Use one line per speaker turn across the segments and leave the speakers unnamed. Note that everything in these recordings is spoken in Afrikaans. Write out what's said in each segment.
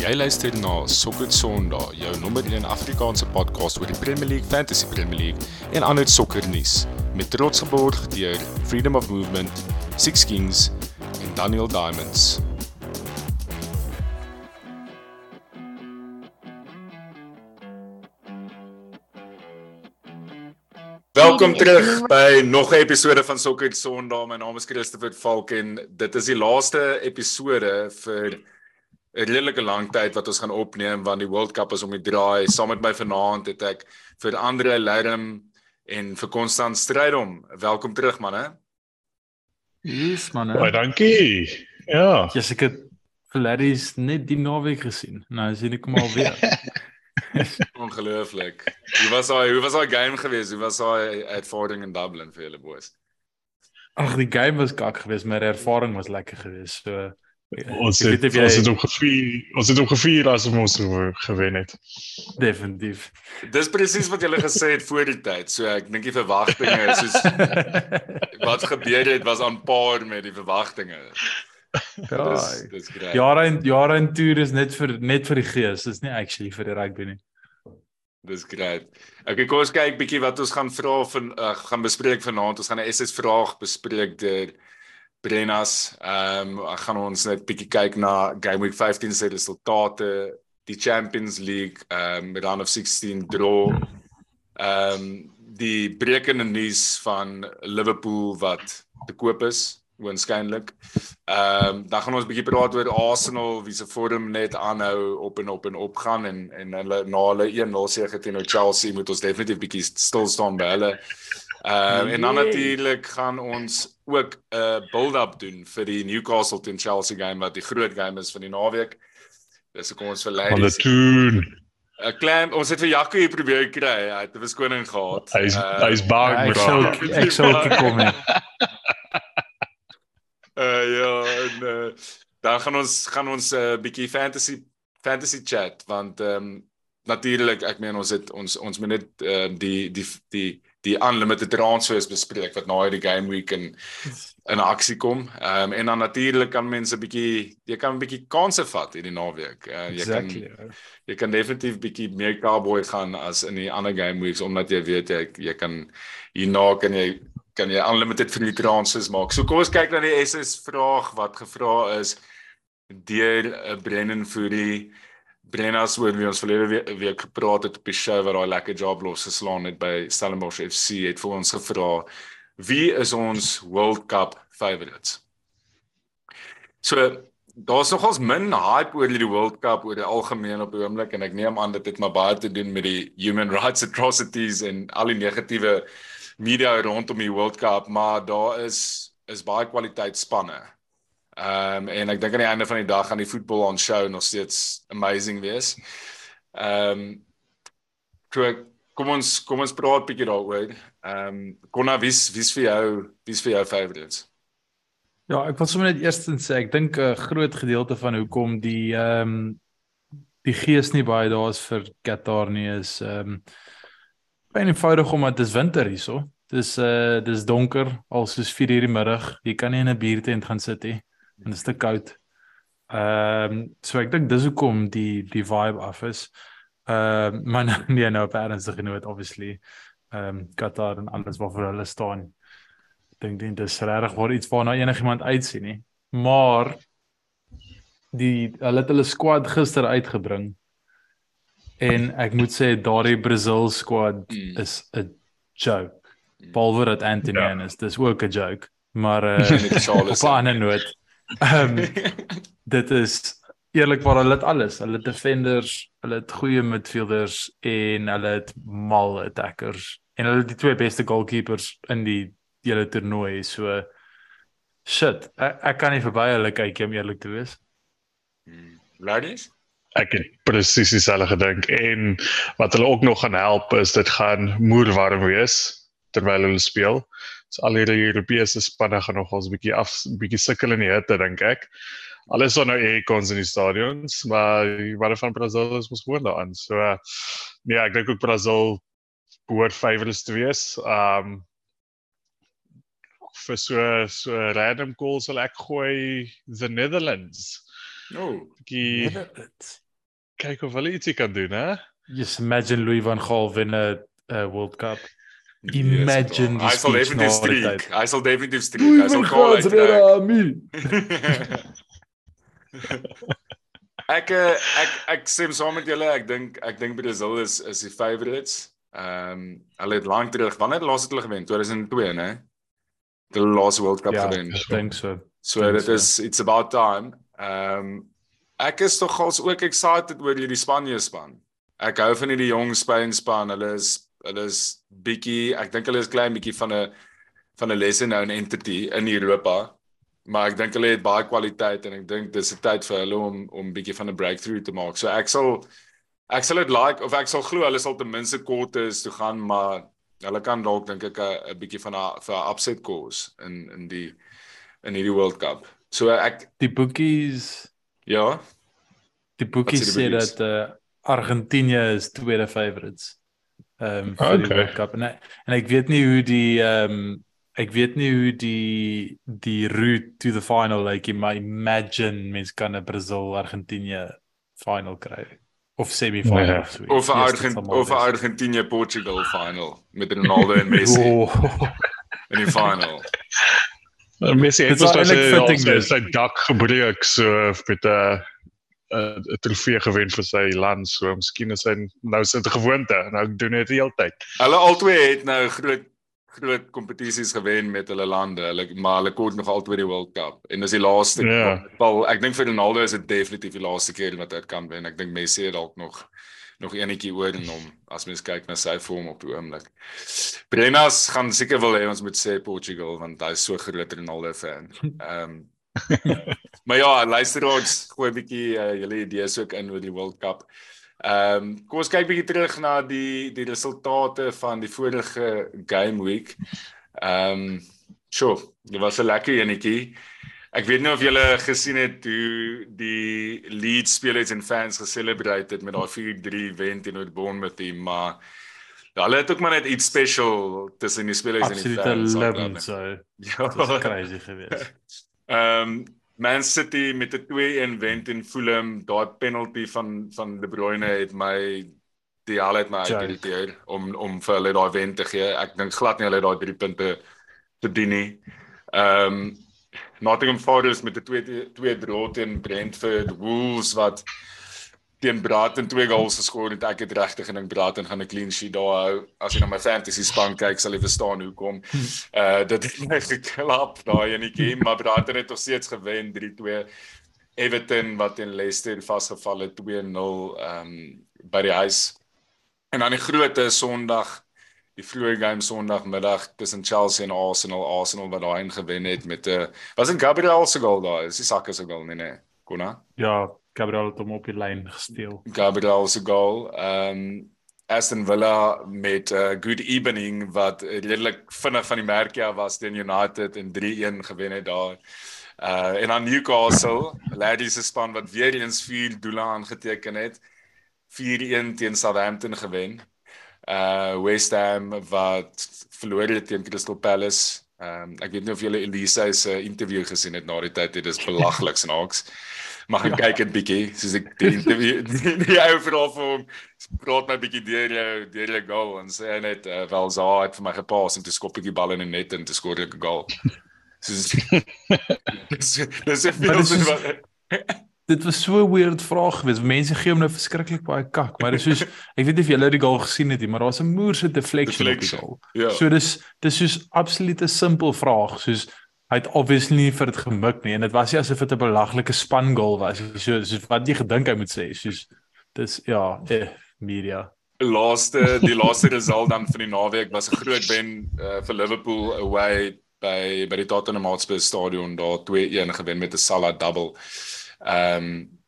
Jy luister na Sokker Sondag, jou nommer 1 Afrikaanse podcast oor die Premier League, Fantasy Premier League en ander sokkernuus met trots geborg deur Freedom of Movement, Six Kings en Daniel Diamonds. Welkom terug by nog 'n episode van Sokker Sondag. My naam is Christopher Falk en dit is die laaste episode vir 'n redelike lang tyd wat ons gaan opneem want die World Cup is om die draai. Saam met my vanaand het ek vir Andre Lerm en vir Konstant Strydom. Welkom terug manne.
Yes manne.
Baie dankie. Ja.
Yes, ek het vir Larry's net die naweek gesien. Nou sien ek hom al weer.
Ongelooflik. Hoe was daai hoe was daai game geweest? Hoe was daai ervaring in Dublin vir julle boys?
Ag, die game was kak geweest, maar die ervaring was lekker geweest. So
ons het jy... ons het ook gevier, ons het ook gevier as ons gewen het.
Definitief.
Dis presies wat julle gesê het voor die tyd. So ek dink die verwagtinge is soos wat gebeur het was aan paar met die verwagtinge.
Ja, dis dis grait. Jare en jare en toer is net vir net vir die gees, dis nie actually vir die rugby nie.
Dis grait. Okay, kom ons kyk bietjie wat ons gaan vra van uh, gaan bespreek vanaand. Ons gaan 'n SS vraag bespreek deur Brennas. Ehm um, gaan ons net bietjie kyk na Game Week 15 se resultate, die Champions League ehm um, round of 16 draw. Ehm um, die brekende nuus van Liverpool wat te koop is waarskynlik. Ehm um, dan gaan ons bietjie praat oor Arsenal wie se vorm net aanhou op en op en op gaan en en hulle na hulle 1-0 sege teen Chelsea moet ons definitief bietjie stil staan by hulle. Ehm um, en dan natuurlik gaan ons ook 'n uh, build-up doen vir die Newcastle teen Chelsea game wat die groot game is van die naweek. Dis kom ons verlei.
Hulle doen
'n klein ons het vir Jaco hier probeer kry. Hy het 'n verskoning gehad.
Hy's uh, hy's bang,
ja, bro. Ek sou ek sou kom.
Uh ja, en uh, dan gaan ons gaan ons 'n uh, bietjie fantasy fantasy chat want ehm um, natuurlik ek meen ons het ons ons moet net uh, die die die die unlimited transfers bespreek wat na hierdie game week in in aksie kom. Ehm um, en dan natuurlik kan mense bietjie jy kan 'n bietjie kansse vat hierdie naweek. Uh, jy exactly. kan jy kan definitief bietjie meer cowboy gaan as in die ander game weeks omdat jy weet jy jy kan hierna kan jy kan jy unlimited vir die transfers maak. So kom ons kyk na die SS vraag wat gevra is deur 'n uh, Brennan Fury. Brennas oor wie ons verlede week, gepraat het op die show waar daai lekker job los geslaan het by Stellenbosch FC het vir ons gevra wie is ons World Cup favourites. So daar's nogals min hype oor die World Cup oor die algemeen op die oomblik en ek neem aan dit het maar baie te doen met die human rights atrocities en al die negatiewe media rondom die World Cup, maar daar is is baie kwaliteit spanne. Ehm um, en ek dink aan die einde van die dag gaan die voetbal on show nog steeds amazing wees. Ehm um, kom ons kom ons praat bietjie daaroor. Ehm um, Konna wie's wie's vir jou wie's vir jou favorites?
Ja, ek wil sommer net eerstens sê ek dink 'n groot gedeelte van hoekom die ehm um, die gees nie baie daar is vir Qatar nie is ehm um, baie eenvoudig omdat dit is winter hierso. Dis uh dis donker al soos 4:00 in die middag. Jy kan nie in 'n biertent gaan sit nie. Dit is te koud. Ehm um, so ek dink dis hoekom die die vibe af is. Ehm uh, maar nou, nee nou op ernstig genoeg obviously. Ehm um, Qatar en alles wat vir hulle staan. Ek dink dit is regtig waar iets waarna enigiemand uitsien nie. Maar die hulle het hulle squad gister uitgebring En ek moet sê daardie Brazil squad mm. is 'n joke. Behalwe dat Anthony ja. is, dis ook 'n joke. Maar uh op 'n ander noot. Ehm um, dit is eerlikwaar hulle het alles. Hulle het defenders, hulle het goeie midfielders en hulle het mal attackers en hulle het die twee beste goalkeepers in die hele toernooi. So shit, ek, ek kan nie verby hulle kyk om eerlik te wees.
Mm. Ladies?
ek het presies dieselfde gedink en wat hulle ook nog gaan help is dit gaan moer warm wees terwyl hulle speel. So al die Europese spanne gaan nog ons bietjie af bietjie sukkel in die hitte dink ek. Alles is nou aircons in die stadions, maar wat van Brazil is mos gewoon daaraan. So uh, nee, ek dink ook Brazil behoort favorites te wees. Um vir so so random calls sal ek gooi the Netherlands.
Oh,
die kyk of hulle ietsie kan doen, hè?
Just imagine Louis van Gaal wen 'n uh, World Cup.
Yes,
Imagine.
Hy
die
sal
speech
definitief
na die tyd.
Hy sal definitief streak. Hy sal call uit. ek eh, ek ek stem saam met julle. Ek dink ek dink Brazil is is die favorites. Ehm um, hulle het lank terug. Wanneer laas het hulle gewen? 2002, né? Die laaste World Cup
Ja,
gewen.
ek dink so.
So
dink
dit
so.
is it's about time. Ehm um, ek is tog als ook excited oor hierdie Spanje span. Ek hou van hierdie jong Spain span. Hulle is hulle is bietjie, ek dink hulle is klein bietjie van 'n van 'n lesser known entity in Europa. Maar ek dink hulle het baie kwaliteit en ek dink dis 'n tyd vir hulle om om bietjie van 'n breakthrough te maak. So ek sal ek sal dit like of ek sal glo hulle sal ten minste quarters toe gaan, maar hulle kan dalk dink ek 'n bietjie van 'n vir 'n upset cause in in die in hierdie World Cup. So ek
Die boekies,
ja,
die boekies
sê
dat uh, Argentinië is tweede favorites. Ehm um, vir
Okay.
die World Cup en ek, en ek weet nie hoe die ehm um, ek weet nie hoe die die route to the final lyk like, maar imagine mens kan 'n Brazil Argentinië final kry of semi-final
Ja.
of so. iets.
of 'n Argent of 'n. Argentinië Portugal final met Ronaldo en Messi
Oh,
in die final.
Uh, Messi het mos
eintlik
sy dak gebreek so met 'n 'n 'n trofee gewen vir sy land. So miskien is hy nou sit 'n gewoonte. Nou doen dit die hele tyd.
Hulle albei het nou groot groot kompetisies gewen met hulle lande. Hulle maar hulle kort nog altyd die World Cup en dis die laaste
Ja.
Wel, ek dink vir Ronaldo is dit definitief die laaste keer wat hy kan wen. Ek dink Messi het dalk nog nog enetjie oor in hom as mens kyk na sy vorm op die oomblik. Brennas gaan seker wil hê ons moet sê Portugal want hy is so groot Ronaldo fan. Ehm Maar ja, luister ons gooi 'n bietjie uh, julle idees ook in oor die World Cup. Ehm um, kom ons kyk bietjie terug na die die resultate van die vorige game week. Ehm um, sure, dit was 'n lekker enetjie. Ek weet nie of julle gesien het hoe die Leeds spelers en fans geselebrate het met daai 4-3 wen teenoor Bournemouth, maar hulle het ook maar net iets special tussen die spelers en die
absolute
fans.
lim
gehad.
so.
Ja.
Dit was crazy geweest.
Ehm um, Man City met 'n 2-1 wen teen Fulham, daai penalty van van De Bruyne het my die al het my
Joke.
irriteer om om vir hulle daai wen te gee. Ek dink glad nie hulle daai 3 punte verdien nie. Ehm um, Nottingham Forest met 'n 2 2 draw teen Brentford, Wolves wat teen Brighton twee goals geskor het. Ek het regtig gedink Brighton gaan 'n clean sheet daar hou. As jy na my fantasy span kyk, sal jy verstaan hoekom. Uh dit het my geklap daai enetjie, maar Brighton het nog steeds gewen 3-2. Everton wat in Leicester vasgeval het 2-0 ehm um, by die huis. En dan die groote Sondag die vroeë game Sondagmiddag tussen Chelsea en Arsenal, Arsenal wat daai gewen het met 'n uh, was dit Gabriel se goal daar? Is die sakke se goal nie nee. Konna?
Ja, Gabriel het hom op die lyn gesteel.
Gabriel se goal. Ehm um, Aston Villa met 'n uh, good evening wat redelik vinnig van die merkie af was teen United en 3-1 gewen het daar. Uh en dan Newcastle, Larry se span wat weer eens 4 doele aangeteken het. 4-1 teen Southampton gewen. Uh West Ham wat verloor het teen Crystal Palace. Ehm um, ek weet nie of julle Elise se interview gesien het na die tyd, dit is belaglik snaaks. Maar gaan kyk dit bietjie, soos ek die interview die, die ou vra vir hom, praat my bietjie deur jou deur jou goal en sê hy net uh, wel Zaha het vir my gepas en toe skop ek die bal in die net en toe skoor ek 'n goal. Soos dis dis
Maar
veel so wat
Dit was so 'n weird vraag geweest. Mense gee hom nou verskriklik baie kak, maar dis soos ek weet nie of julle die goal gesien het nie, maar daar's 'n moerse deflection op die
Deflection.
goal.
ja.
So dis dis soos absolute simpel vraag, soos hy het obviously nie vir dit gemik nie en dit was nie asof dit 'n belaglike span goal was. So soos wat jy gedink hy moet sê, soos dis ja, eh, media.
laaste die laaste result dan van die naweek was 'n groot wen uh, vir Liverpool away by by die Tottenham Hotspur stadion daar 2-1 gewen met 'n Salah double. Ehm um,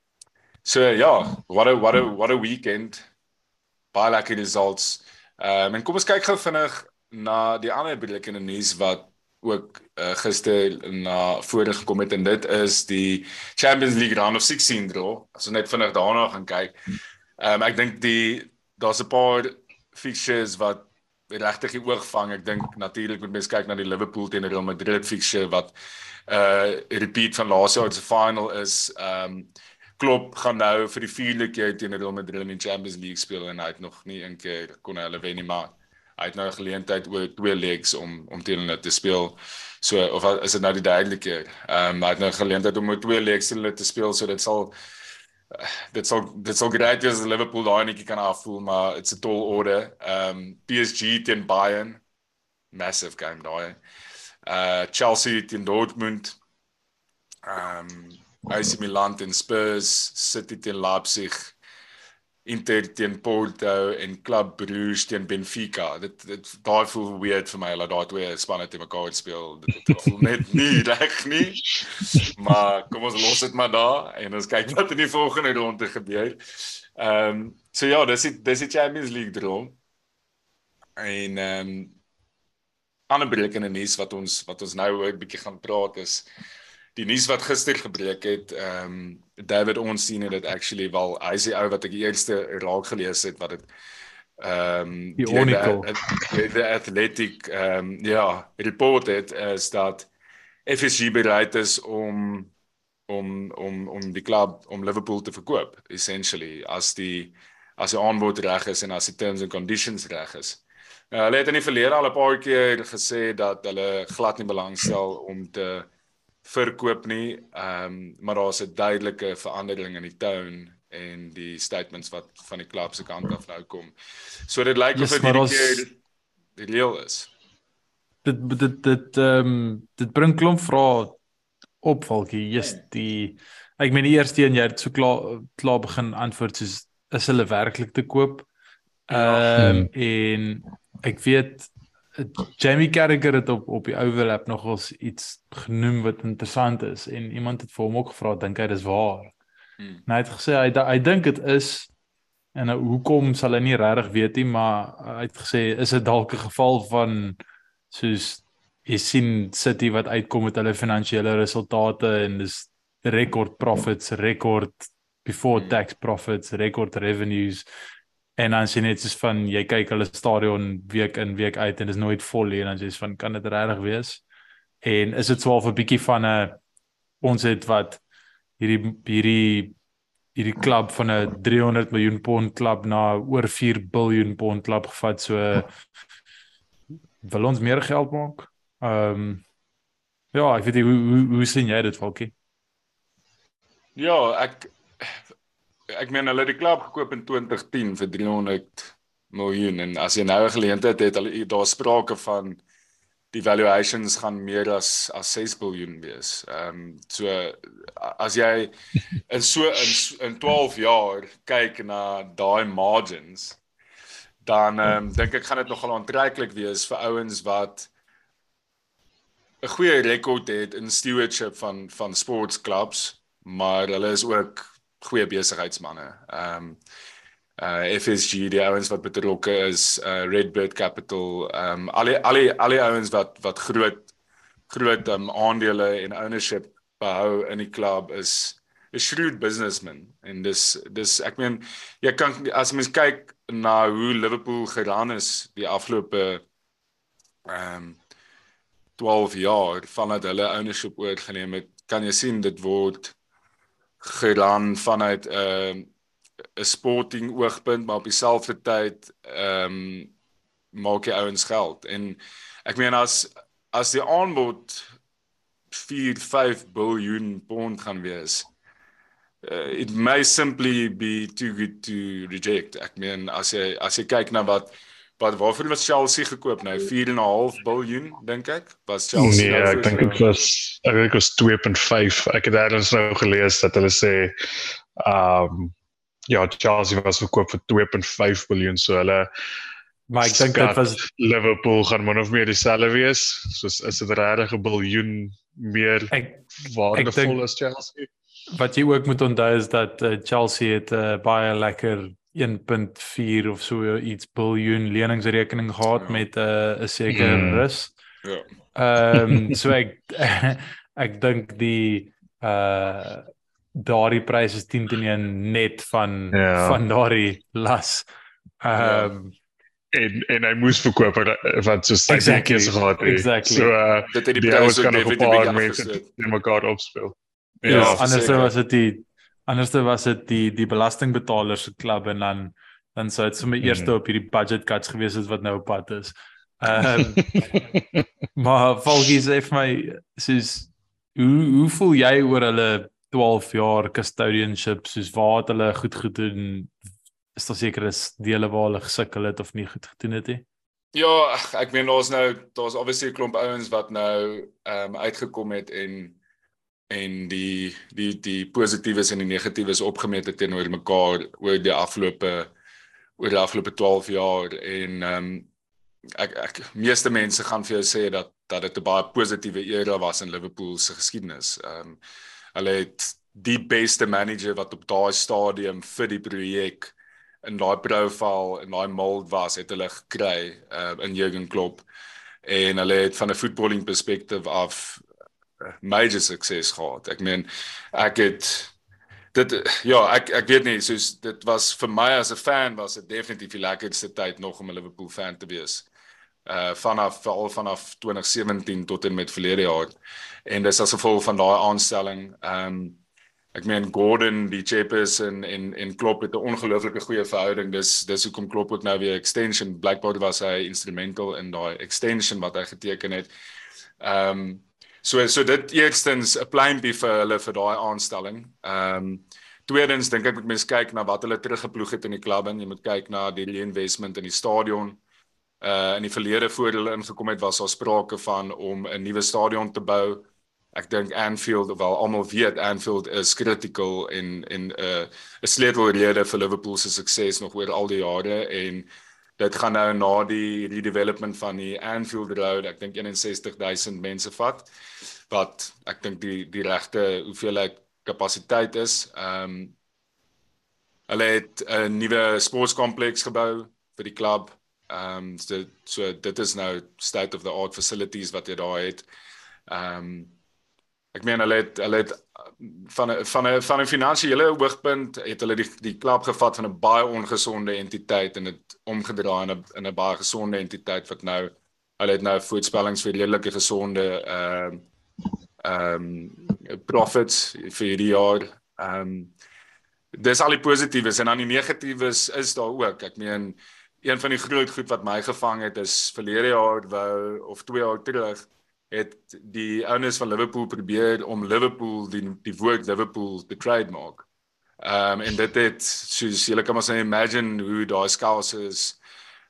so ja, what a what a what a weekend. Baie lekker results. Ehm um, en kom ons kyk gou vinnig na die ander billike nuus wat ook uh, gister na vore gekom het en dit is die Champions League round of 16 draw. As ons net vinnig daarna gaan kyk. Ehm um, ek dink die daar's 'n paar fixtures wat regtig die oog vang. Ek dink natuurlik moet mens kyk na die Liverpool teen Real Madrid fixture wat uh repeat van laas jaar se final is. Ehm um, Klopp gaan nou vir die vierde keer teen Real Madrid in die Champions League speel en hy het nog nie een keer kon hulle wen nie maar hy het nou 'n geleentheid oor twee legs om om teen hulle te speel. So of is dit nou die derde keer? Ehm um, hy het nou 'n geleentheid om oor twee legs teen hulle te speel so dit sal dit sal dit sal great wees as Liverpool daai netjie kan afvoel maar it's a tall order. Ehm um, PSG teen Bayern massive game daai. Uh Chelsea teen Dortmund. Ehm um, AC Milan teen Spurs, City teen Leipzig, Inter teen Porto en Club Brugge teen Benfica. Dit dit daai voel weird vir my dat daai twee spanne te mekaar speel. Dit voel net nie reg nie. Maar kom ons los dit maar daar en ons kyk wat in die volgende ronde gebeur. Ehm um, so ja, dis die dis die Champions League droom. En ehm um, ander brekende nuus wat ons wat ons nou 'n bietjie gaan praat is die nuus wat gister gebreek het, ehm um, David Onstein het dit actually wel hy sê ou wat ek die eerste raak gelees het wat dit ehm um,
die Onico
die, die athletic ehm um, ja, report het is dat FSG bereid is om om om om die klub om Liverpool te verkoop essentially as die as die aanbod reg is en as die terms and conditions reg is. Uh, hulle het in die verlede al 'n paar keer gesê dat hulle glad nie belangstel om te verkoop nie. Ehm um, maar daar's 'n duidelike verandering in die tone en die statements wat van die klub se kant af nou kom. So dit lyk yes, of dit hierdie keer die reël is.
Dit dit dit ehm um, dit bring klomp vrae op valkie. Yes, die ek meen die eerste een jy het so klaar klaar begin antwoord soos is hulle werklik te koop? Ja. Ehm um, en ek weet Jamie Carragher het op op die overlap nogals iets genoem wat interessant is en iemand het vir hom ook gevra dink hy dis waar. Hmm. Hy het gesê hy hy dink dit is en nou hoekom sal hy nie regtig weet nie maar hy het gesê is dit dalk 'n geval van soos jy sien City wat uitkom met hulle finansiële resultate en dis rekord profits, rekord before hmm. tax profits, rekord revenues En dan sien net soos van jy kyk hulle stadion week in week uit en dit is nooit vol nie en dan sê jy van kan dit regtig wees? En is dit swaar vir 'n bietjie van 'n ons het wat hierdie hierdie hierdie klub van 'n 300 miljoen pond klub na oor 4 miljard pond klub gevat so wil ons meer geld maak. Ehm um, ja, ek weet nie hoe hoe, hoe sien jy dit Falkie?
Ja, ek ek meen hulle het die klub gekoop in 2010 vir 300 miljoen en as jy nou 'n geleentheid het, hulle daar sprake van die valuations gaan meer as as 6 biljoen wees. Ehm um, so as jy in so in, in 12 jaar kyk na daai margins dan ehm um, dink ek gaan dit nogal aantreklik wees vir ouens wat 'n goeie rekord het in stewardship van van sportklubs, maar hulle is ook goeie besigheidsmense. Ehm um, uh FSG die ouens wat betrokke is, uh Redbird Capital, ehm um, al die al die al die ouens wat wat groot groot um, aandele en ownership behou in die klub is 'n shrewd businessman en dis dis ek meen jy kan as mens kyk na hoe Liverpool geran is die afgelope ehm um, 12 jaar vandat hulle ownership oorgeneem het, kan jy sien dit word geran vanuit 'n uh, 'n sporting oogpunt maar op dieselfde tyd ehm um, maak jy ouens geld. En ek meen as as die aanbod 4 5 miljard pond gaan wees uh, it may simply be too good to reject. Ek meen as jy as jy kyk na wat wat waarvoor was Chelsea gekoop? Nou 4.5 biljoen dink ek was Chelsea
nee, nou ek dink dit was ek dink dit was 2.5 ek het daarin nou gelees dat hulle sê um ja Chelsea was verkoop vir 2.5 biljoen so hulle
maar ek dink dit was
Liverpool gaan min of meer dieselfde wees. Soos is dit regtig 'n biljoen meer ek, waardevol ek as Chelsea?
wat jy ook moet onthou is dat uh, Chelsea het uh, baie lekker 1.4 of so iets biljoen leningsrekening gehad ja. met 'n uh, 'n sekere mm. rus. Ja. Ehm um, so ek ek dink die uh daardie pryse is 10 teen 1 net van ja. van daardie las. Ehm um,
ja. en en hy moes verkoop wat so sy exactly, keer gehad het.
Exactly.
So uh, dit het die pryse kan op 'n paar mense net mekaar opspeel.
Ja, ja anders was dit die Anderste was dit die die belastingbetalers se klub en dan dan sou dit sommer eers
Mhm.
op hierdie budget cuts gewees het wat nou op pad is. Ehm maar Volgie sê vir my soos hoe hoe voel jy oor hulle 12 jaar custodianship soos waar het hulle goed gedoen is daar seker is dele waar hulle gesukkel het of nie goed gedoen het nie
Ja, ag, ek meen daar's nou daar's obviously 'n klomp ouens wat nou ehm um, uitgekom het en en die die die positiefes en die negatiefes opgemeet het teenoor mekaar oor die afgelope oor die afgelope 12 jaar en ehm um, ek ek meeste mense gaan vir jou sê dat dat dit 'n baie positiewe era was in Liverpool se geskiedenis. Ehm um, hulle het die beste manager wat op daai stadium vir die projek in daai profiel en daai mold was het hulle gekry uh, in Jurgen Klopp en hulle het van 'n voetballing perspektief af major sukses gehad. Ek meen ek het dit ja, ek ek weet nie, soos dit was vir my as 'n fan was dit definitief die lekkerste tyd nog om 'n Liverpool fan te wees. Uh vanaf veral vanaf 2017 tot en met verlede jaar. En dis as gevolg van daai aanstelling. Ehm um, Ek meen Gordon, die Cheppers en en en Klopp het 'n ongelooflike goeie verhouding. Dis dis hoekom Klopp ook nou weer extension Blackboard was hy instrumental in daai extension wat hy geteken het. Ehm um, so so dit eerstens 'n pleintjie vir hulle vir daai aanstelling. Ehm um, tweedens dink ek moet mense kyk na wat hulle teruggeploeg het in die klub en jy moet kyk na die reinvestment in die stadion. Uh in die verlede voor hulle ingekom het was daar sprake van om 'n nuwe stadion te bou ek dink Anfield wel almal weet Anfield is critical in in 'n uh, 'n sleutelrede vir Liverpool se sukses nog oor al die jare en dit gaan nou na die redevelopment van die Anfield Road ek dink 61000 mense vat wat ek dink die die regte hoeveelheid kapasiteit is. Ehm um, hulle het 'n nuwe sportkompleks gebou vir die klub. Ehm um, so, so dit is nou state of the art facilities wat jy daar het. Ehm um, Ek meen hulle het hulle het van 'n van 'n van 'n finansiële hoogtepunt het hulle die die klub gevat van 'n baie ongesonde entiteit en dit omgedraai in 'n in 'n baie gesonde entiteit wat nou hulle het nou voorspellings vir redelike gesonde ehm uh, ehm um, profits vir hierdie jaar. Ehm um, dis al die positiefes en dan die negatiefes is daar ook. Ek meen een van die groot goed wat my gevang het is verlede jaar wou of 2 jaar terug het die owners van Liverpool probeer om Liverpool die die woord Liverpool te trademark. Ehm um, en dit het soos julle kan maar sê imagine hoe daai skaals is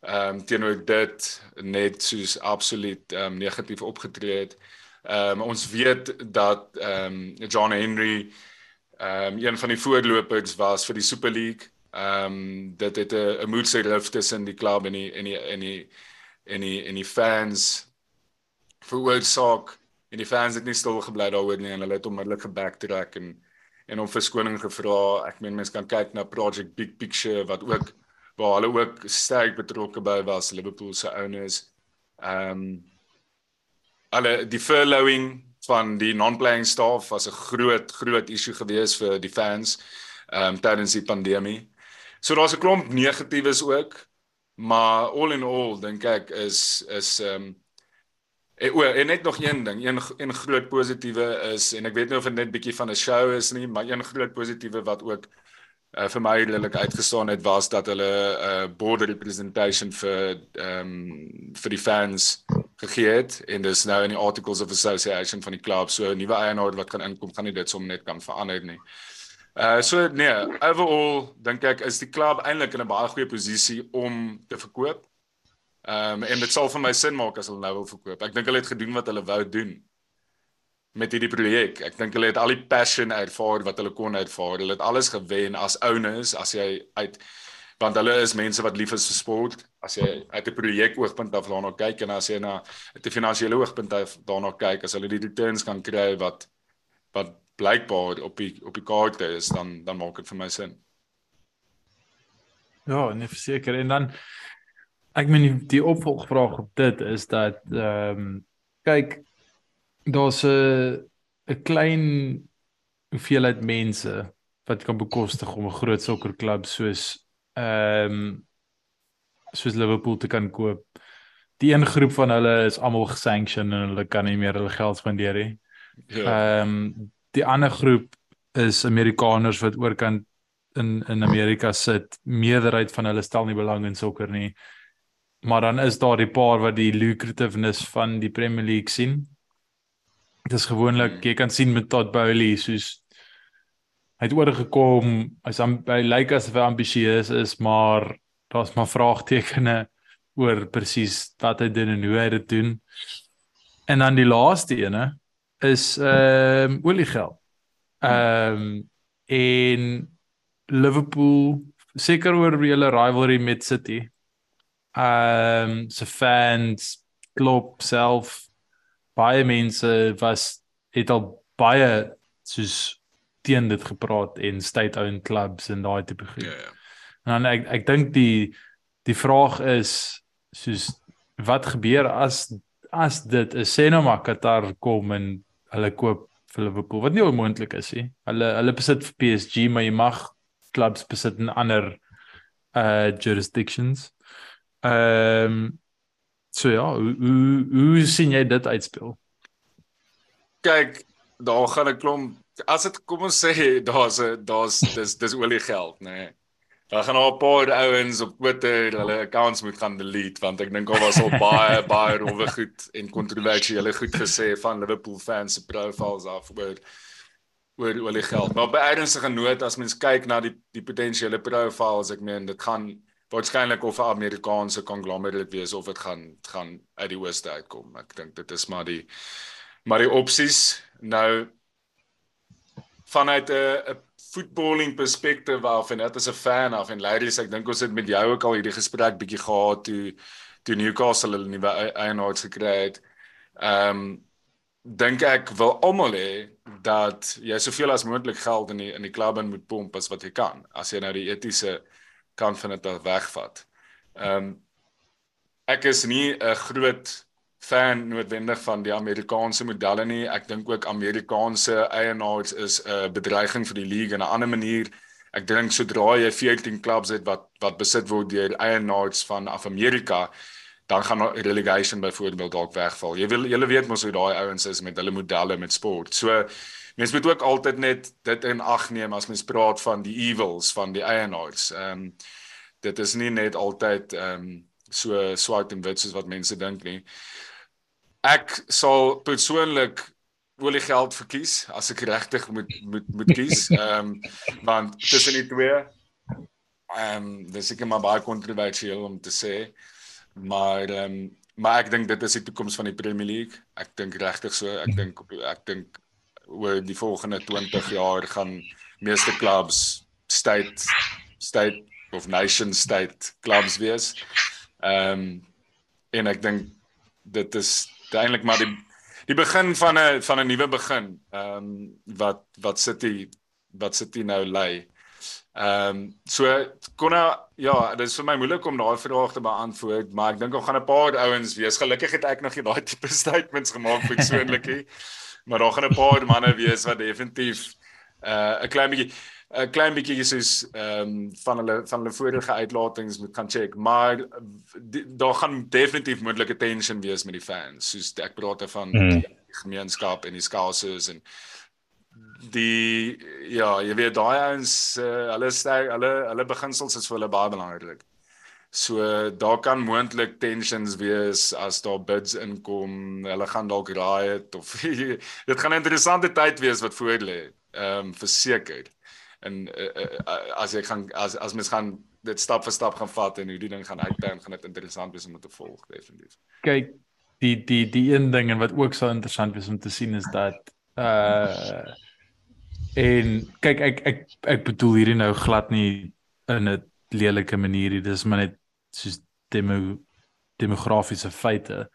ehm um, teenoor dit net soos absoluut ehm um, negatief opgetree het. Ehm um, ons weet dat ehm um, John Henry ehm um, een van die voorlopers was vir die Super League. Ehm um, dit het 'n moedse rift tussen die klub en die en die en die en die en die fans veroorsaak en die fans het nie stil gebly daaroor nie en hulle het onmiddellik gebacktrack en en om verskoning gevra. Ek meen mense kan kyk na Project Big Picture wat ook waar hulle ook sterk betrokke by was Liverpool se owners. Ehm um, alle die furloughing van die non-playing staff was 'n groot groot issue geweest vir die fans ehm um, tydens die pandemie. So daar's 'n klomp negatiefes ook, maar all in all dink ek is is ehm um, En, o, en net nog een ding, een een groot positiewe is en ek weet nie of dit net bietjie van 'n show is nie, maar een groot positiewe wat ook uh, vir my redelik uitgestaan het was dat hulle 'n uh, border representation vir ehm um, vir die fans gegee het en dis nou in die articles of association van die klub so 'n nuwe eienaar wat kan inkom gaan nie dit sommer net kan verander nie. Uh so nee, overall dink ek is die klub eintlik in 'n baie goeie posisie om te verkoop. Ehm um, en dit sal vir my sin maak as hulle nou wil verkoop. Ek dink hulle het gedoen wat hulle wou doen met hierdie projek. Ek dink hulle het al die passion ervaar wat hulle kon ervaar. Hulle het alles gewen as owners as jy uit want hulle is mense wat lief is vir sport. As jy uit 'n projek oogpunt af daarna kyk en as jy na 'n finansiële oogpunt af daarna kyk, as hulle die returns kan kry wat wat blykbaar op die op die kaarte is, dan dan maak dit vir my sin.
Ja, nee verseker en dan ek meen die, die opvolgvraag op dit is dat ehm um, kyk daar's 'n 'n klein hoeveelheid mense wat kan bekostig om 'n groot sokkerklub soos ehm um, soos Liverpool te kan koop. Die een groep van hulle is almal gesanction en hulle kan nie meer hulle geld spandeer nie.
Ja.
Ehm um, die ander groep is Amerikaners wat oorkant in in Amerika sit. Meerderheid van hulle stel nie belang in sokker nie. Maar dan is daar die paar wat die lucrativeness van die Premier League sien. Dit is gewoonlik jy kan sien met Todd Bowley soos hy het oorgekom as hy lyk asof hy ambisieus is, maar daar's maar vraagtekens oor presies wat hy doen en hoe hy dit doen. En dan die laaste ene is ehm um, oliegeld. Ehm um, en Liverpool seker oor hulle rivalry met City. Ehm um, se fans klop self baie mense was het al baie soos teen dit gepraat en state-owned clubs en daai tipe goed. Ja ja. En dan ek ek dink die die vraag is soos wat gebeur as as dit 'n sê nou maar Qatar kom en hulle koop vir Liverpool wat nie onmoontlik is nie. Hulle hulle besit vir PSG, maar jy mag clubs besit in ander uh jurisdictions. Ehm um, so ja, hoe hoe, hoe sien jy dit uitspeel?
Kyk, daar gaan 'n klomp as dit kom ons sê daar's 'n daar's dis dis olie geld, nê. Nee. Daar gaan al 'n paar ouens op Twitter hulle accounts moet gaan delete want ek dink al was al baie baie rowwe goed en kontroversiële goed gesê van Liverpool fans se profiles af oor oor die geld. Maar by ernstige noot as mens kyk na die die potensiële profiles, ek meen dit gaan waarskynlik of 'n Amerikaanse conglomerate wees of dit gaan gaan uit die ooste uitkom. Ek dink dit is maar die maar die opsies nou vanuit 'n 'n footballing perspektief af en dit is 'n fan af en Larry sê ek dink ons het met jou ook al hierdie gesprek bietjie gehad toe toe Newcastle hulle nuwe eienaars gekry het. Ehm um, dink ek wil almal hê dat jy soveel as moontlik geld in die in die klub in moet pomp as wat jy kan as jy nou die etiese kant van dit wegvat. Ehm um, ek is nie 'n groot fan noodwendig van die Amerikaanse modelle nie. Ek dink ook Amerikaanse eienaars is 'n uh, bedreiging vir die league en 'n ander manier. Ek dink sodra jy 14 clubs het wat wat besit word deur eienaars van af Amerika, dan gaan relegation byvoorbeeld dalk wegval. Jy wil julle weet mos hoe daai ouens is met hulle modelle met sport. So mens moet ook altyd net dit in ag neem as mens praat van die evils van die eienaars. Ehm um, dit is nie net altyd ehm um, so swart en wit soos wat mense dink nie ek sal persoonlik olie geld verkies as ek regtig moet moet moet kies. Ehm um, want tussen die twee ehm um, dis ek maar baie kontroversieel om te sê. Maar ehm um, maar ek dink dit is die toekoms van die Premier League. Ek dink regtig so. Ek dink ek dink oor die volgende 20 jaar gaan meeste clubs state state of nation state clubs wees. Ehm um, en ek dink dit is eintlik maar die die begin van 'n van 'n nuwe begin. Ehm um, wat wat City wat City nou lê. Ehm um, so kon nou ja, dit is vir my moeilik om daai vraag te beantwoord, maar ek dink ons gaan 'n paar ouens wees. Gelukkig het ek nog nie daai tipe statements gemaak persoonlik nie. maar daar gaan 'n paar manne wees wat definitief uh, 'n uh, klein bietjie 'n klein bietjie soos ehm um, van hulle van hulle vorige uitlatings moet gaan check, maar die, daar gaan definitief moontlike tension wees met die fans, soos ek praat van mm. die gemeenskap en die skouses en die ja, jy weet daai ouens uh, hulle sterk, hulle hulle beginsels is vir hulle baie belangrik. So daar kan moontlik tensions wees as daar bids inkom, hulle gaan dalk riot of dit gaan 'n interessante tyd wees wat voor lê. Ehm um, verseker en uh, uh, as ek gaan as as mens gaan dit stap vir stap gaan vat en hoe die ding gaan uitbou gaan dit interessant wees om te volg definitief.
Kyk die die die een ding en wat ook so interessant is om te sien is dat uh en kyk ek ek ek bedoel hierdie nou glad nie in 'n lelike manier dit is maar net soos demo demografiese feite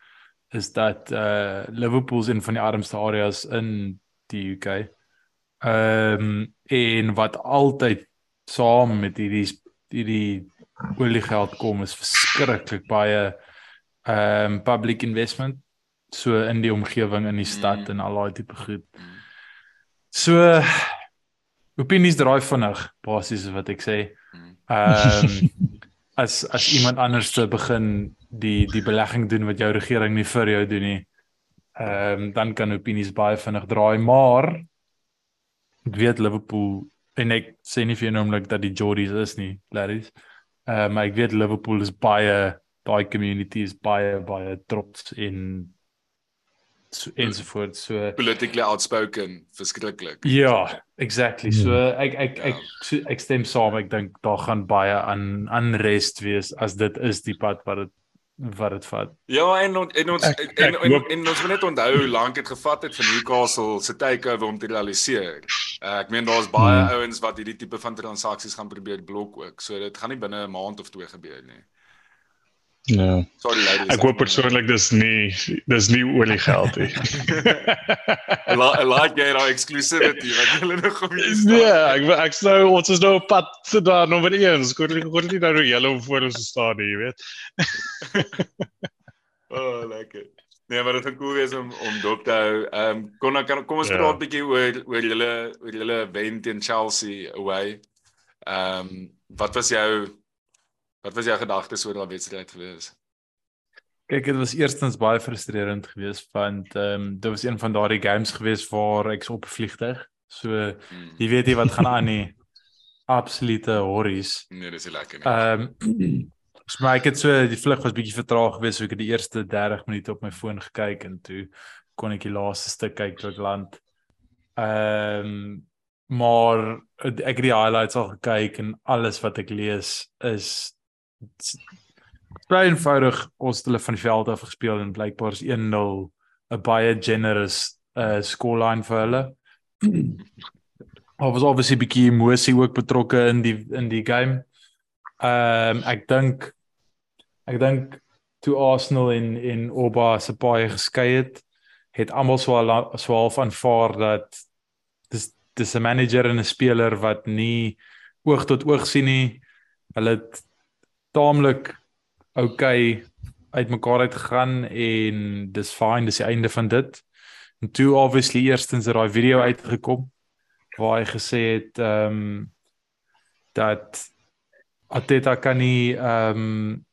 is dat uh Liverpool's in van die armste areas in die UK. Ehm um, en wat altyd saam met hierdie hierdie oliegeld kom is verskriklik baie ehm um, public investment so in die omgewing in die stad mm. en al daai tipe goed. So opinies draai vinnig basies wat ek sê. Mm. Ehm um, as as iemand anders te begin die die belegging doen wat jou regering nie vir jou doen nie. Ehm um, dan kan opinies baie vinnig draai, maar ek weet Liverpool en ek sê nie vir jou naamlik dat die Jordies is nie, Larrys. Uh maar ek weet Liverpool is baie daai community is baie baie trots en so, ensovoorts. So
politically outspoken, verskriklik.
Ja, exactly. So
Ja.
ek ek ek
Ja.
so, ek stem saam. Ek dink daar gaan baie aan unrest wees as dit is die pad wat dit wat dit vat.
Ja, en on- en ons
Ek-
en,
ek
en,
hoop-
en ons moet net onthou hoe lank dit gevat het vir Newcastle se takeover om te realiseer. Uh, ek meen daar's baie
Hmm.
ouens wat hierdie tipe van transaksies gaan probeer blok ook. So dit gaan nie binne 'n maand of twee gebeur nie.
Ja.
Sorry ladies.
Ek hoop persoonlik dis nie dis nie olie geld nie.
La- Like jy daai exclusivity wat julle nog op hier staan.
Nee, ek ek sou ons is nou op pad te daar nommer 1. Skoor hoor nie nou julle voor ons staan nie, jy weet.
Oh, lekker. Nee, maar dit gaan cool wees om om dop te hou. Ehm um, kom dan kan kom ons
Ja.
praat 'n bietjie oor oor julle oor julle wen teen Chelsea away. Ehm um, wat was jou wat was jou gedagtes oor daardie wedstryd gewees?
Kyk, dit was eerstens baie frustrerend geweest want ehm um, dit was een van daardie games geweest waar ek so op vliegtyg. So
Hmm.
jy weet nie wat gaan aan nie. Absolute horries.
Nee, dis lekker nie.
Ehm um, so maar ek het so die vlug was bietjie vertraag geweest, so ek het die eerste 30 minute op my foon gekyk en toe kon ek die laaste stuk kyk tot land. Ehm um, maar ek het die highlights al gekyk en alles wat ek lees is baie eenvoudig ons het hulle van die veld af gespeel en blykbaar is 1-0 'n baie generous uh scoreline vir hulle. Daar was obviously 'n bietjie emosie ook betrokke in die in die game. Ehm um, ek dink ek dink toe Arsenal en en Oba se paai geskei het, het almal so al so half aanvaar dat dis dis 'n manager en 'n speler wat nie oog tot oog sien nie. Hulle het taamlik okay uitmekaar uit gegaan en dis fine, dis die einde van dit. En toe obviously eerstens het daai video uitgekom waar hy gesê het ehm um, dat Ateta kan nie ehm um,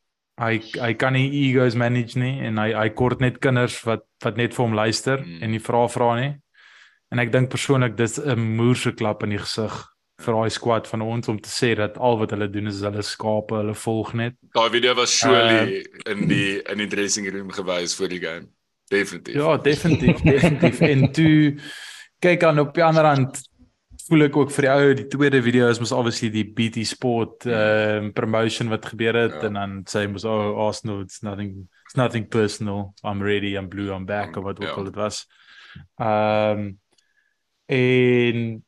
hy hy kan nie egos manage nie en hy hy kort net kinders wat wat net vir hom luister
Mm.
en nie vra vra nie. En ek dink persoonlik dis 'n moerse klap in die gesig vir daai squad van ons om te sê dat al wat hulle doen is hulle skape, hulle volg net.
Daai video was surely in die in die dressing room gewys vir die game. Definitief.
Ja, definitief, definitief. en toe kyk aan op die ander hand voel ek ook vir die ou die tweede video is mos obviously die BT Sport um, promotion wat gebeur het
Ja.
en dan sê hy mos oh Arsenal it's nothing it's nothing personal. I'm ready, I'm blue, I'm back of wat ook
Ja.
al dit was. Ehm um, en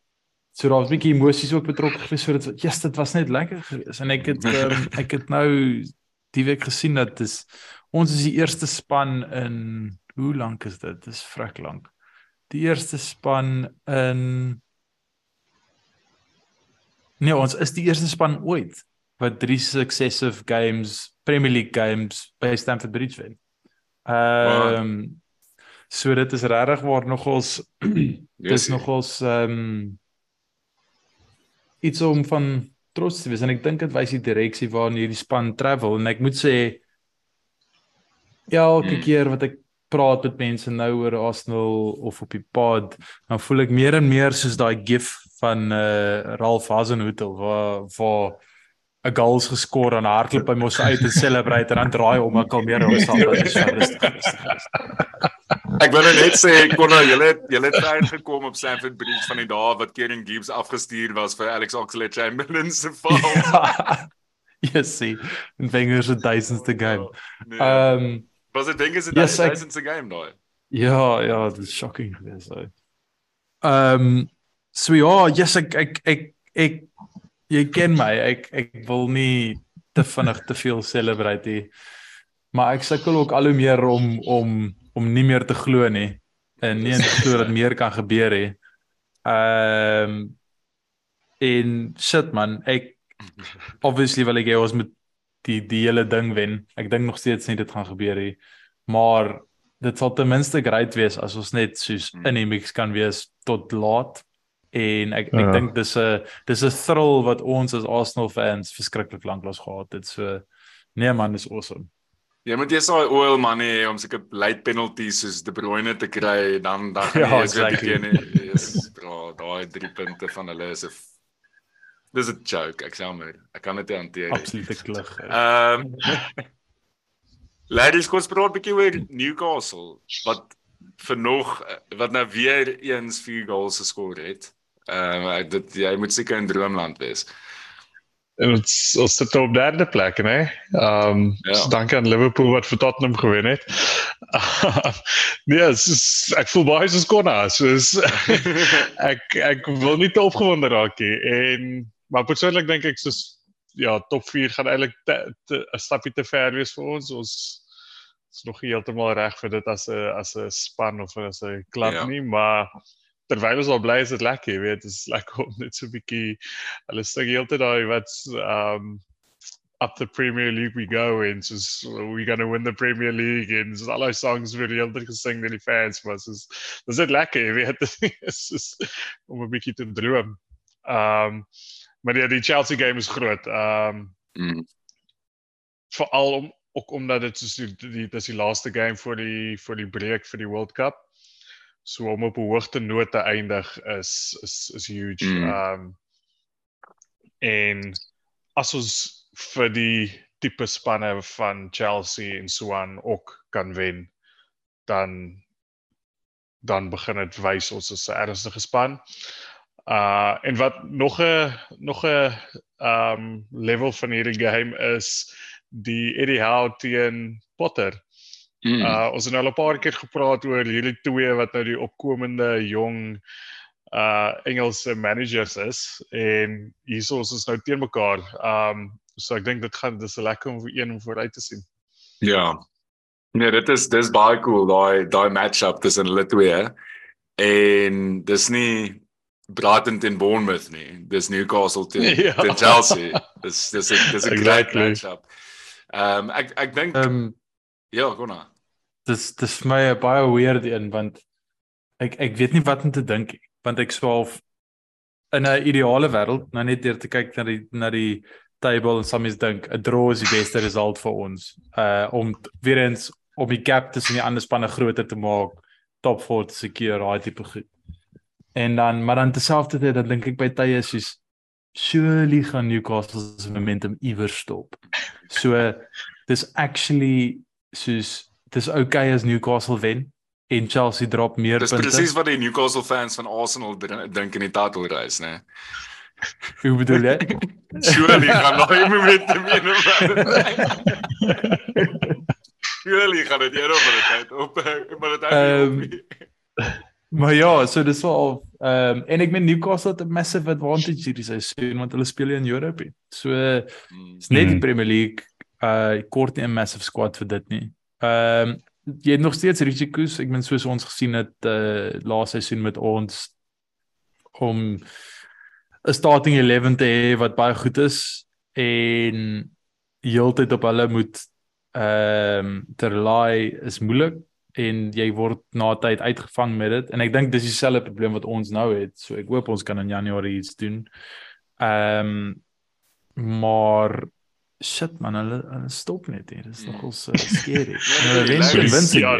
so daar was 'n bietjie emosies ook betrokke gewees so dit yes, dit was net lekker geweest en ek het um, ek het nou die week gesien dat dis ons is die eerste span in hoe lank is dit? Dis vrek lank. Die eerste span in Nee, ons is die eerste span ooit wat drie successive games, Premier League games by Stamford Bridge wen. Ehm um, so dit is regtig waar nogals dis nogals ehm um, iets om van trots te wees en ek dink dit wys die direksie waarna hierdie span travel en ek moet sê ja, elke
Hmm.
keer wat ek praat met mense nou oor Arsenal of op die pod, dan voel ek meer en meer soos daai gif van uh Ralph Hasenhutel waar waar 'n goals geskor en hardloop hy mos uit en celebrate en dan draai om en kalmeer homself. Is so rustig.
Ek wil nou net sê kon nou julle julle het tyd gekom op Stamford Bridge van die dae wat Kieran Gibbs afgestuur was vir Alex Oxlade-Chamberlain se val.
Ja. Yes, see. En Wenger se duisendste game.
Nee.
Ehm um,
Was dit is dit
yes, ek-
duisendste game daai?
Ja, ja, dit is shocking geweest. Ehm um, so ja, yes ek ek ek ek jy ken my. Ek ek wil nie te vinnig te veel celebrate nie. Maar ek sukkel ook al hoe meer om om om nie meer te glo nie en nie te glo dat meer kan gebeur nie. Ehm um, en shit man, ek obviously wil ek hê ons moet die die hele ding wen. Ek dink nog steeds nie dit gaan gebeur nie. Maar dit sal ten minste great wees as ons net soos
Hmm.
in die mix kan wees tot laat. En ek ek
Ja.
dink dis 'n dis 'n thrill wat ons as Arsenal fans verskriklik lanklaas gehad het. So nee man, dis awesome.
Jy moet eers daai oil money hê om seker late penalties soos De Bruyne te kry, dan dan gaan
Ja,
jy eens weer
exactly.
begin. is bra, daai drie punte van hulle is 'n Dis 'n joke, ek sê maar. Ek kan dit nie hanteer nie.
Absolute klug.
Ehm Ladies kom spraak 'n bietjie oor Newcastle wat vir nog wat nou weer eens vier goals geskor het. Ehm uh, dit jy moet seker in droomland wees.
En dit is sit op derde plek, né? Ehm um, ja. so dankie aan Liverpool wat vir Tottenham gewen het. nee, is, ek voel baie soos Konna, soos ek ek wil nie te opgewonde raak nie en maar persoonlik dink ek soos ja, top 4 gaan eintlik 'n stapie te ver wees vir ons. Ons is nog heeltemal reg vir dit as 'n as 'n span of as 'n klub ja. nie, maar terwyl ons al bly is dit lekker, jy weet, dit is lekker om net so 'n bietjie hulle sê heeltyd daai wat um up the Premier League we go and so we're going to win the Premier League and so all our songs were real to sing the fans was is is dit lekker, jy weet, dit is om 'n bietjie te droom. Um maar ja, die Chelsea game is groot. Um, mm. veral om ook omdat dit soos die, die dis die laaste game vir die vir die breek vir die World Cup. So om op 'n hoogte noot te eindig is is is huge. Ehm mm. um, en as ons vir die tipe spanne van Chelsea en Swan ook kan wen, dan dan begin dit wys ons is 'n ernstige span. Uh en wat nog 'n nog 'n um level van hierdie game is die Eddie Howe teen Potter. Mm. Uh ons het nou al 'n paar keer gepraat oor hierdie twee wat nou die opkomende jong uh Engelse managers is en hierso is ons nou teen mekaar. Um so ek dink dit gaan dis lekker om vir een om vooruit te sien.
Ja. Nee, dit is dis baie cool daai daai matchup tussen hulle twee. En dis nie Brighton teen Bournemouth nie. Dis Newcastle teen ja. teen Chelsea. Dis dis dis 'n exactly. great matchup. Ehm um, ek ek dink ehm um, ja, gona.
Dis dis vir my 'n baie weird een want ek ek weet nie wat om te dink want ek swaalf in 'n ideale wêreld nou net deur te kyk na die na die table en soms dink 'n draw is die beste result vir ons. Uh om weer eens om die gap tussen die ander spanne groter te maak, top 4 te secure, daai tipe goed. En dan maar dan terselfdertyd dan dink ek by tye soos surely gaan Newcastle se momentum iewers stop. So dis actually soos dis okay as Newcastle wen en Chelsea drop meer
dis punte. Dis presies wat die Newcastle fans van Arsenal dink in die title race, né?
Hoe bedoel jy?
surely gaan nog nie momentum iewers. Surely gaan dit eers op die tyd op, maar dit is
Maar ja, so dis wel ehm um, en ek meen Newcastle het 'n massive advantage hierdie seisoen want hulle speel in Europe. So is net die mm. Premier League uh kort nie 'n massive squad vir dit nie. Ehm um, jy het nog steeds risiko's. Ek meen soos ons gesien het uh laaste seisoen met ons om 'n starting 11 te hê wat baie goed is en heeltyd op hulle moet ehm um, te rely is moeilik en jy word na tyd uitgevang met dit en ek dink dis dieselfde probleem wat ons nou het. So ek hoop ons kan in Januarie iets doen. Ehm um, maar shit man, hulle, hulle stop net hier. Dis nogal so scary. Hulle wen wen
ja.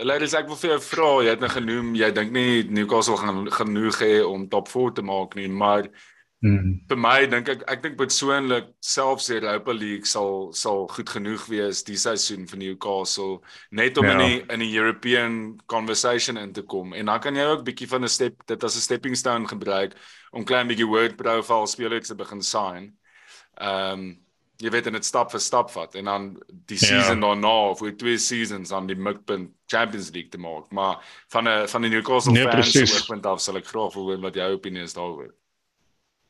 Hulle is ek wil vir jou vra, jy het nou genoem jy dink nie Newcastle gaan genoeg hê om top 4 te maak nie, maar Mm. Vir my dink ek ek dink persoonlik selfs die Europa League sal sal goed genoeg wees die seisoen vir Newcastle net om ja. in die in die European conversation in te kom en dan kan jy ook bietjie van 'n step dit as 'n stepping stone gebruik om klein bietjie word profile spelers te begin sign. Ehm um, jy weet en dit stap vir stap vat en dan die ja. season ja. daarna of oor twee seasons aan die mikpunt Champions League te maak maar van 'n van die Newcastle nee, fans se punt af sal ek graag wil weet wat jou opinie is daaroor.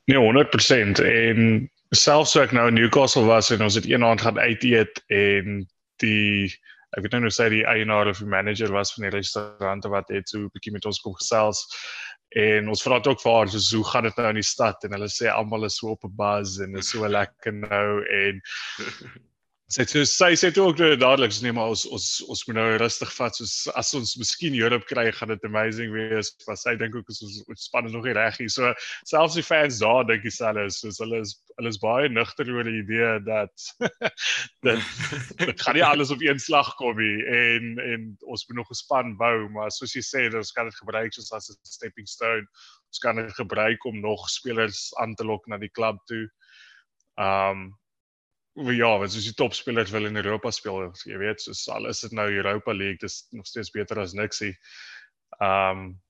Nee, 100% en selfs so ek nou in Newcastle was en ons het eendag gaan uit eet en die ek weet nou nou sê die eienaar of die manager was van die restaurant wat het so 'n bietjie met ons kom gesels en ons vra ook vir haar so hoe gaan dit nou in die stad? En hulle sê almal is so op 'n buzz en is so lekker nou en Sê sy sê toe ook nou dadelik nee maar ons ons ons moet nou rustig vat soos as ons miskien Europe kry gaan dit amazing wees. Maar sy dink ook ons ons span is nog nie reg hier so selfs die fans daar dink dieselfde. Soos hulle is hulle is baie nugter oor die idee dat dat dit gaan nie alles op een slag kom nie. En en ons moet nog 'n span bou maar soos jy sê ons kan dit gebruik soos as 'n stepping stone. Ons kan dit gebruik om nog spelers aan te lok na die klub toe. Um ja, wat soos die topspelers wil in Europa speel, jy weet, soos al is dit nou Europa League, dis nog steeds beter as niksie. Um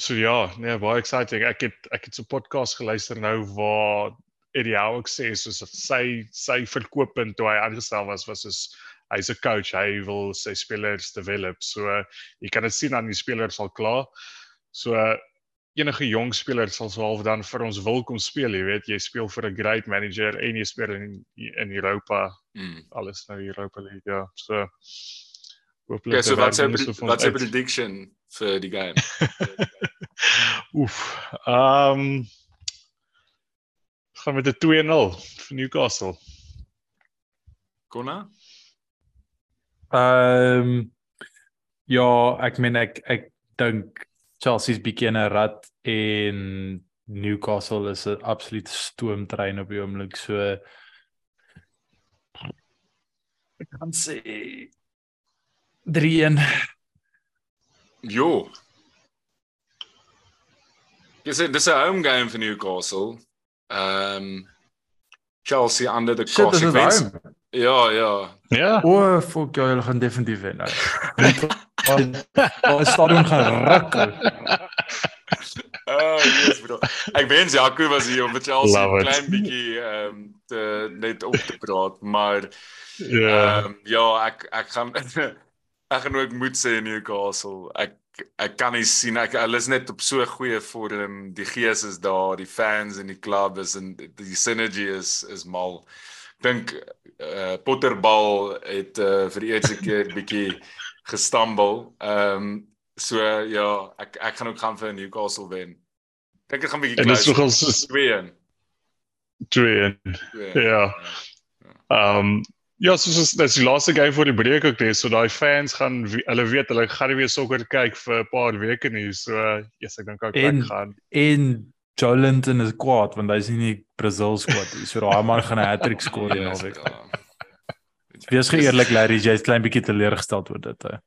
so ja, nee, baie exciting. Ek het ek het so 'n podcast geluister nou waar Eddie Howe sê soos sy sy verkooppunt toe hy aangestel was was soos hy's 'n coach, hy wil sy spelers develop. So jy kan dit sien aan die spelers al klaar. So enige jong speler sal sou half dan vir ons wil kom speel, jy weet, jy speel vir 'n great manager en jy speel in in Europa.
Mm.
Alles nou Europa League, ja. So
hooplik Ja, so wat's jou wat's jou prediction vir die game?
Oef. Ehm um, gaan met 'n 2-0 vir Newcastle.
Konna?
Ehm um, ja, ek meen ek ek dink Chelsea's bietjie in 'n rat en Newcastle is 'n absolute stoomtrein op die oomblik so ek kan sê 3-1
Jo. Jy sê dis 'n home game vir Newcastle. Ehm um, Chelsea under the consequence. Ja, ja.
Ja.
O, oh, fuck, ja, hulle gaan definitief wen. Wat stadion gaan ruk.
Oh, yes, bro. Ek wens Jaco was hier om met Chelsea 'n klein bietjie ehm um, te net op te praat, maar
ja,
um, ja, ek ek gaan ek gaan ook moet sê Newcastle. Ek ek kan nie sien ek hulle is net op so goeie vorm. Die gees is daar, die fans en die klub is en die synergy is is mal. Dink uh, Potterbal het uh, vir die eerste keer bietjie gestambel. Ehm um, so ja, ek ek gaan ook gaan vir Newcastle wen. Dink dit gaan bietjie
close. Dit is nogal so
2-1.
2-1. Ja. Ehm ja, so so dis die laaste game voor die breek ook net, so daai fans gaan hulle weet hulle gaan nie weer sokker kyk vir 'n paar weke nie. So yes, ek dink ek gaan.
En Jolinton is kwaad want hy's nie die Brazil squad nie. So daai man gaan 'n hattrick skoor in naweek. Wees geëerlik Larry, jy's klein bietjie teleurgesteld oor dit hè.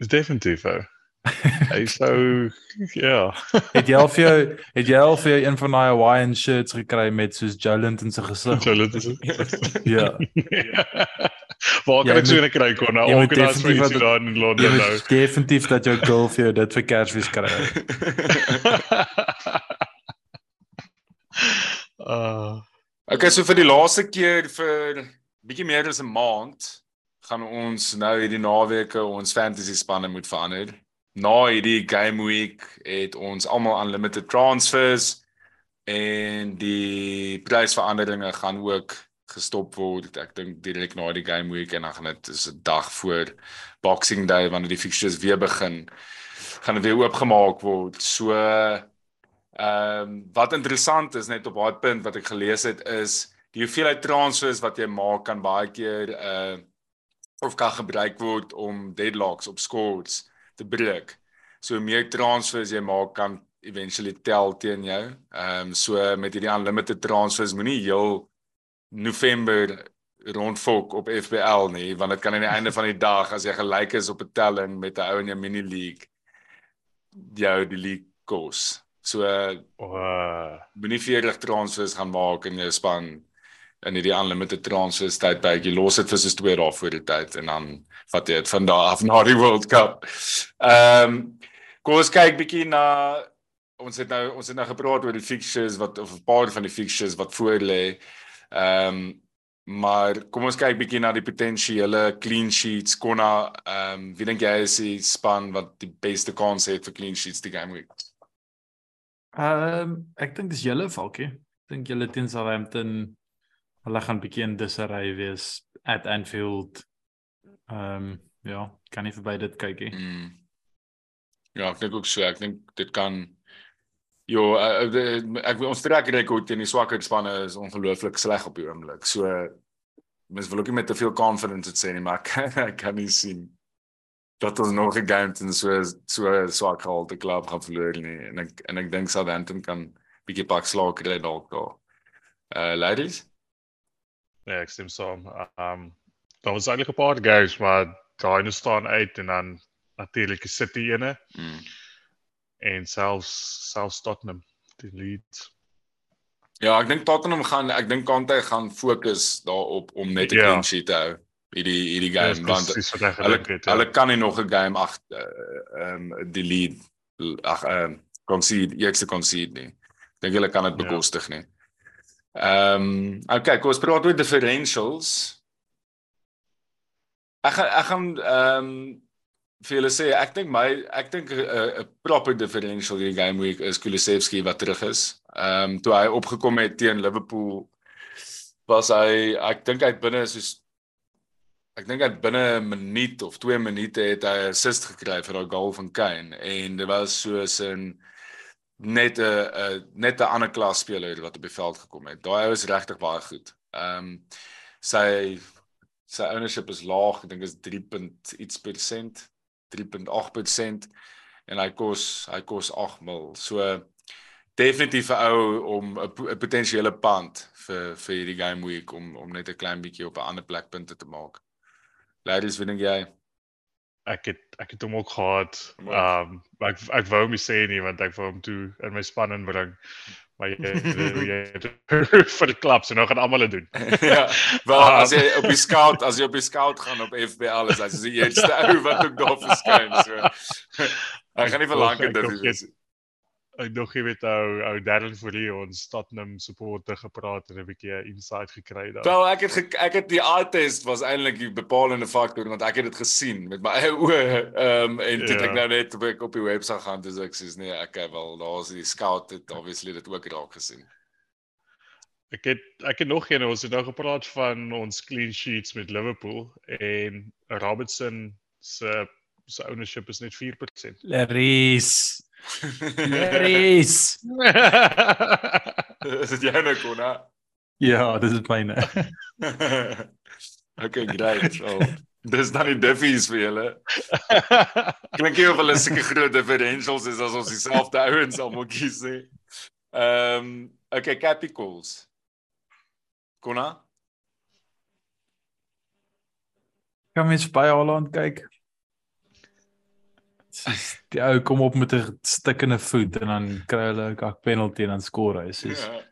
Dis definitief ou. Hy sou ja.
Het jy al vir jou het jy al vir jou een van daai Hawaiian shirts gekry met soos Jolent in sy gesig?
Jolent is.
Ja.
Waar kan ek so 'n kry kon nou? Daar sou jy daar in Londen nou.
Definitief dat jou girl vir jou dit vir Kersfees kry.
Uh. Okay, so vir die laaste keer vir bietjie meer as 'n maand gaan ons nou hierdie naweke ons fantasy spanne moet verander. Na hierdie game week het ons almal unlimited transfers en die prysveranderinge gaan ook gestop word. Ek dink direk na die game week en dan gaan dit is 'n dag voor Boxing Day wanneer die fixtures weer begin gaan dit weer oopgemaak word. So ehm um, wat interessant is net op daai punt wat ek gelees het is die hoeveelheid transfers wat jy maak kan baie keer uh of kan gebruik word om deadlocks op scores te breek. So meer transfers jy maak kan eventually tel teen jou. Ehm um, so met hierdie unlimited transfers moenie heel November rondfok op FPL nie, want dit kan aan die einde van die dag as jy gelyk is op 'n telling met 'n ou in jou mini league jou die league kos. So uh, moenie vir reg transfers gaan maak in jou span in hierdie unlimited transfers tydperk. Jy los dit vir soos 2 dae voor die tyd en dan vat jy dit van daar af na die World Cup. Ehm um, kom ons kyk bietjie na ons het nou ons het nou gepraat oor die fixtures wat of 'n paar van die fixtures wat voor lê. Ehm um, maar kom ons kyk bietjie na die potensiële clean sheets. Konna ehm um, wie dink jy is die span wat die beste kans het vir clean sheets die game week?
Ehm um, ek dink dis julle Falkie. Ek dink julle teen Southampton hulle gaan bietjie in disarray wees at Anfield. Ehm um, ja, kan nie verby dit kyk nie.
Mm. Ja, ek dink ook so. Ek dink dit kan uh, ek ons trek rekord teen die swakker spanne is ongelooflik sleg op die oomblik. So mens wil ook nie met te veel confidence dit sê nie, maar ek, ek kan nie sien dat ons nog 'n game teen so so swak gehalte klub gaan verloor nie en ek en ek dink Southampton kan bietjie pak slaag kry dalk daar. Uh ladies?
Ja, ek stem saam. Um daar was eintlik 'n paar games maar daai staan uit en dan natuurlik die City ene. Mm. En selfs selfs Tottenham die Leeds.
Ja, ek dink Tottenham gaan ek dink Kante gaan fokus daarop om net 'n ja. clean sheet te hou hierdie hierdie game ja, want hulle het, ja. hulle kan nie nog 'n game ag ehm um, die lead ag ehm um, concede eerste concede nie. Ek dink hulle kan dit ja. bekostig nie. Ehm um, okay, kom ons praat oor differentials. Ek ek gaan ehm um, vir julle sê ek dink my ek dink 'n uh, proper differential hierdie game week is Kulusevski wat terug is. Ehm um, toe hy opgekom het teen Liverpool was hy ek dink hy binne soos ek dink hy binne 'n minuut of 2 minute het hy 'n assist gekry vir daai goal van Kane en dit was soos 'n net 'n net 'n ander klas speler wat op die veld gekom het. Daai ou is regtig baie goed. Ehm um, sy sy ownership is laag, ek dink is 3. iets persent, 3.8% en hy kos hy kos 8 mil. So definitief 'n ou om 'n potensiële pand vir vir hierdie game week om om net 'n klein bietjie op 'n ander plek punte te maak. Ladies, wie dink jy?
Ek het ek het hom ook gehad. Ehm um, ek ek wou hom sê nie want ek wou hom toe in my span inbring. Maar jy jy vir die klubs en nou gaan almal dit doen.
ja. Wel as jy op die scout, as jy op die scout gaan op FBL is, as jy die eerste ou wat ook daar verskyn so. Ek gaan nie verlang dit wees
ek nog jy weet ou ou Darren Fourie ons Tottenham supporter gepraat en 'n bietjie insight gekry daar.
Wel ek het ge, ek het die eye test was eintlik die bepalende faktor want ek het dit gesien met my eie oë ehm um, en dit ja. ek nou net op, op die webwerf gaan dis ek sê nee ek het wel daar's die scout het obviously dit ook raak gesien.
Ek het ek het nog een ons het nou gepraat van ons clean sheets met Liverpool en Robertson se se ownership is net 4%.
Laris Yes.
is dit joune konna?
Ja, dis is myne.
okay, great. So, dis dan die diffies vir julle. Klink jy of hulle seker groot differentials is as ons dieselfde ouens almal kies nie. Ehm, um, okay, Capicals. Konna?
Kan mens by Holland kyk? Die ou kom op met 'n stikkende voet en dan kry hulle 'n kak penalty en dan skoor hy. Soos ja.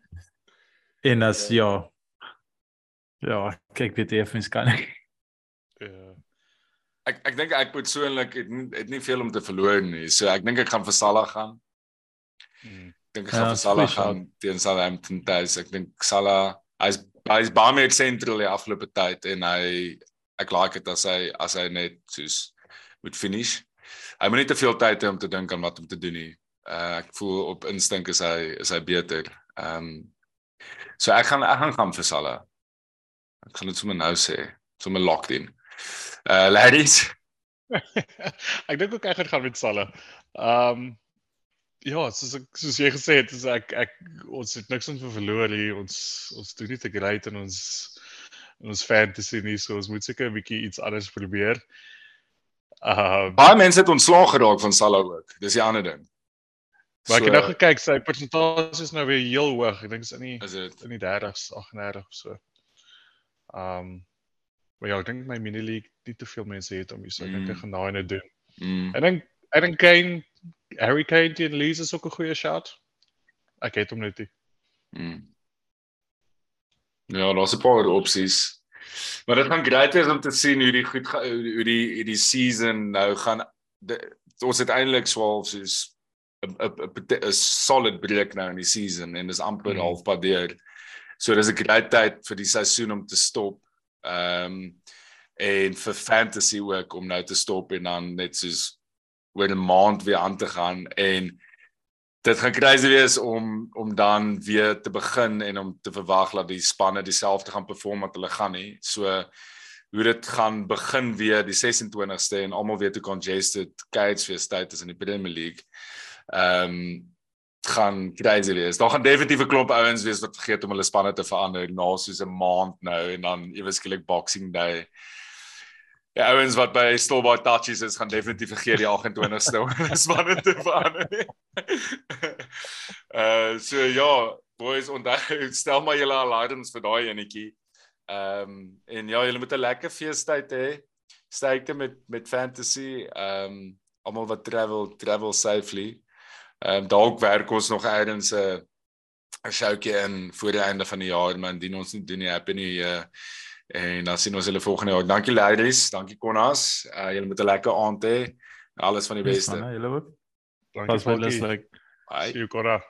En as ja. Ja, kyk weet jy effens kan ek.
Ja. Ek ek dink ek persoonlik het nie het nie veel om te verloor nie. So ek dink ek gaan vir Salah gaan. Hmm. Ek dink ek gaan ja, vir Salah gaan teen Southampton tuis. Ek dink Salah hy's hy's baie meer sentral die afgelope tyd en hy ek like dit as hy as hy net soos moet finish hy moet nie te veel tyd hê om te dink aan wat om te doen nie. Uh ek voel op instink is hy is hy beter. Ehm um, so ek gaan ek gaan gaan vir Salah. Ek gaan dit sommer nou sê, sommer locked in. Uh ladies.
ek dink ook ek gaan gaan met Salah. Ehm um, ja, soos ek soos jy gesê het, is ek ek ons het niks om te verloor hier. Ons ons doen nie te great in ons in ons fantasy nie, so ons moet seker 'n bietjie iets anders probeer.
Uh baie mense het ontslaag geraak van Salah ook. Dis die ander ding.
Maar so, ek het nou gekyk, sy persentasie is nou weer heel hoog. Ek dink is in die is dit in die 30s, 38 of so. Um maar ja, ek dink my mini league nie te veel mense het om hier so net te gaan daai net doen. Mm. Ek dink ek dink Kane Harry Kane teen Leeds is ook 'n goeie shot. Ek het hom net nie. Mm.
Ja, daar's 'n paar opsies. Maar dit gaan great wees om te sien hoe die goed hoe die hierdie season nou gaan de, ons het eintlik swaalf soos 'n 'n solid breek nou in die season en dis amper mm. halfpad deur. So dis 'n great tyd vir die seisoen om te stop. Ehm um, en vir fantasy ook om nou te stop en dan net soos oor 'n maand weer aan te gaan en dit gaan crazy wees om om dan weer te begin en om te verwag dat die spanne dieselfde gaan perform wat hulle gaan nie. So hoe dit gaan begin weer die 26ste en almal weer te congested cage weer state is in die Premier League. Ehm um, gaan crazy wees. Daar gaan definitief 'n klomp ouens wees wat vergeet om hulle spanne te verander na soos 'n maand nou en dan ewe skielik Boxing Day. Ja, ouens wat by Stillbar Touches is gaan definitief vergeet die 28ste om hulle spanne te verander. uh so ja, boys onthou stel maar julle alarms vir daai enetjie. Ehm um, en ja, julle moet 'n lekker feestyd hê. Sterkte met met fantasy. Ehm um, almal wat travel, travel safely. Ehm um, dalk werk ons nog 'n uh, 'n showtjie in voor die einde van die jaar, maar indien ons nie doen nie, happy nie uh en dan sien ons julle volgende jaar. Dankie ladies, dankie Konas. Uh julle moet 'n lekker aand hê. Alles van die beste.
Julle ook.
Dankie
Pas les like.
Bye.
See you Cora.